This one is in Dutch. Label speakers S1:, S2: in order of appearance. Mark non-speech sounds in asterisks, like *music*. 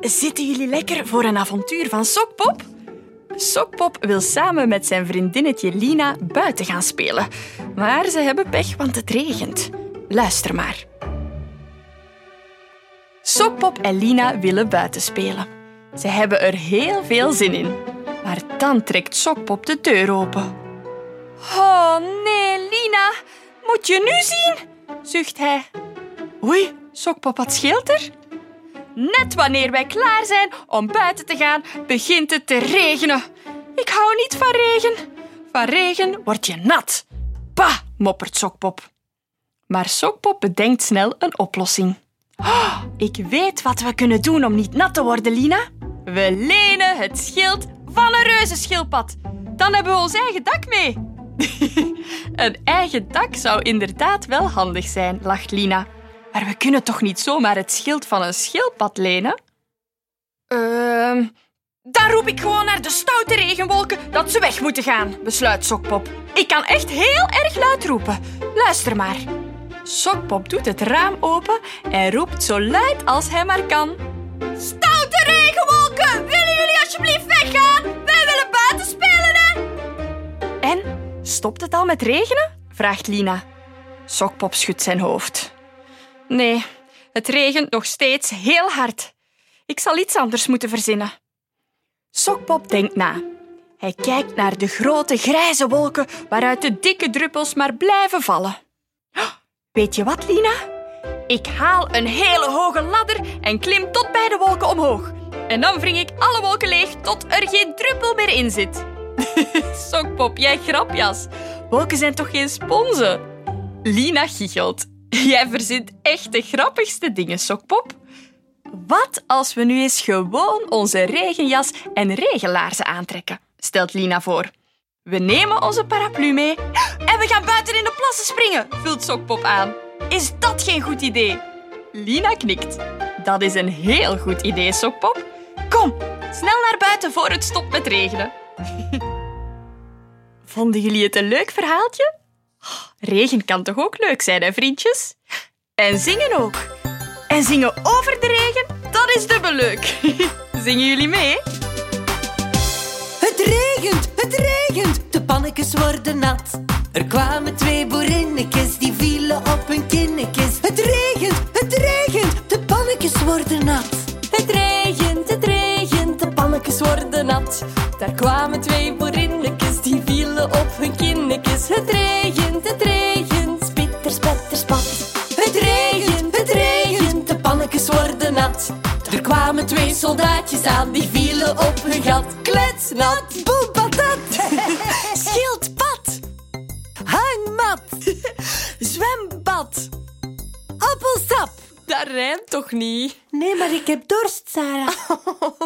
S1: Zitten jullie lekker voor een avontuur van Sokpop? Sokpop wil samen met zijn vriendinnetje Lina buiten gaan spelen. Maar ze hebben pech, want het regent. Luister maar. Sokpop en Lina willen buiten spelen. Ze hebben er heel veel zin in. Maar dan trekt Sokpop de deur open. Oh nee, Lina, moet je nu zien? zucht hij. Oei, Sokpop, wat scheelt er? Net wanneer wij klaar zijn om buiten te gaan, begint het te regenen. Ik hou niet van regen. Van regen word je nat. Bah, moppert Sokpop. Maar Sokpop bedenkt snel een oplossing. Oh, ik weet wat we kunnen doen om niet nat te worden, Lina. We lenen het schild van een reuzenschildpad. Dan hebben we ons eigen dak mee. *laughs* een eigen dak zou inderdaad wel handig zijn, lacht Lina. Maar we kunnen toch niet zomaar het schild van een schildpad lenen? Ehm, dan roep ik gewoon naar de stoute regenwolken dat ze weg moeten gaan, besluit Sokpop. Ik kan echt heel erg luid roepen. Luister maar. Sokpop doet het raam open en roept zo luid als hij maar kan. Stoute regenwolken, willen jullie alsjeblieft weggaan? Wij willen buiten spelen, hè? En, stopt het al met regenen? vraagt Lina. Sokpop schudt zijn hoofd. Nee, het regent nog steeds heel hard. Ik zal iets anders moeten verzinnen. Sokpop denkt na. Hij kijkt naar de grote grijze wolken waaruit de dikke druppels maar blijven vallen. Weet je wat, Lina? Ik haal een hele hoge ladder en klim tot bij de wolken omhoog. En dan wring ik alle wolken leeg tot er geen druppel meer in zit. *laughs* Sokpop, jij grapjas. Wolken zijn toch geen sponsen? Lina giechelt. *laughs* Jij verzint echt de grappigste dingen, Sokpop. Wat als we nu eens gewoon onze regenjas en regenlaarzen aantrekken? stelt Lina voor. We nemen onze paraplu mee *gasps* en we gaan buiten in de plassen springen, vult Sokpop aan. Is dat geen goed idee? Lina knikt. Dat is een heel goed idee, Sokpop. Kom, snel naar buiten voor het stopt met regenen. *laughs* Vonden jullie het een leuk verhaaltje? Regen kan toch ook leuk zijn, hè, vriendjes? En zingen ook. En zingen over de regen, dat is dubbel leuk. *laughs* Zingen jullie mee?
S2: Het regent, het regent, de pannetjes worden nat. Er kwamen twee boerinnetjes, die vielen op hun kinnetjes. Het regent, het regent, de pannetjes worden nat.
S3: Het regent, het regent, de pannetjes worden nat. Daar kwamen twee boerinnetjes, die vielen op hun kinnetjes. Het regent, het regent, Er kwamen twee soldaatjes aan, die vielen op hun gat.
S2: Kletsnat, patat. *laughs*
S3: Schildpad,
S2: Hangmat, zwembad, appelsap.
S3: dat rijmt toch niet?
S2: Nee, maar ik heb dorst, Sarah. *laughs*